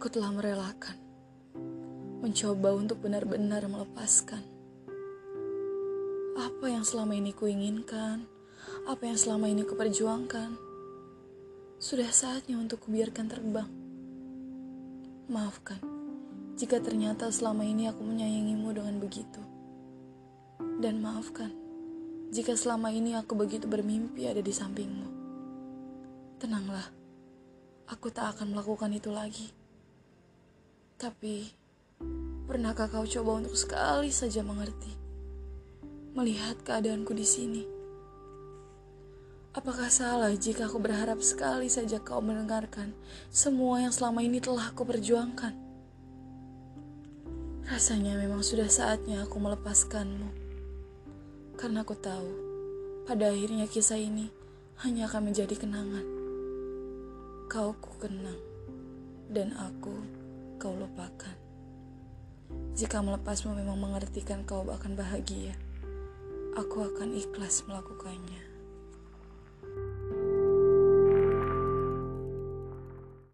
Aku telah merelakan, mencoba untuk benar-benar melepaskan apa yang selama ini kuinginkan, apa yang selama ini kuperjuangkan. Sudah saatnya untuk kubiarkan terbang. Maafkan jika ternyata selama ini aku menyayangimu dengan begitu. Dan maafkan jika selama ini aku begitu bermimpi ada di sampingmu. Tenanglah, aku tak akan melakukan itu lagi. Tapi, pernahkah kau coba untuk sekali saja mengerti? Melihat keadaanku di sini. Apakah salah jika aku berharap sekali saja kau mendengarkan semua yang selama ini telah aku perjuangkan? Rasanya memang sudah saatnya aku melepaskanmu. Karena aku tahu, pada akhirnya kisah ini hanya akan menjadi kenangan. Kau ku kenang, dan aku kau lupakan. Jika melepasmu memang mengertikan kau akan bahagia, aku akan ikhlas melakukannya.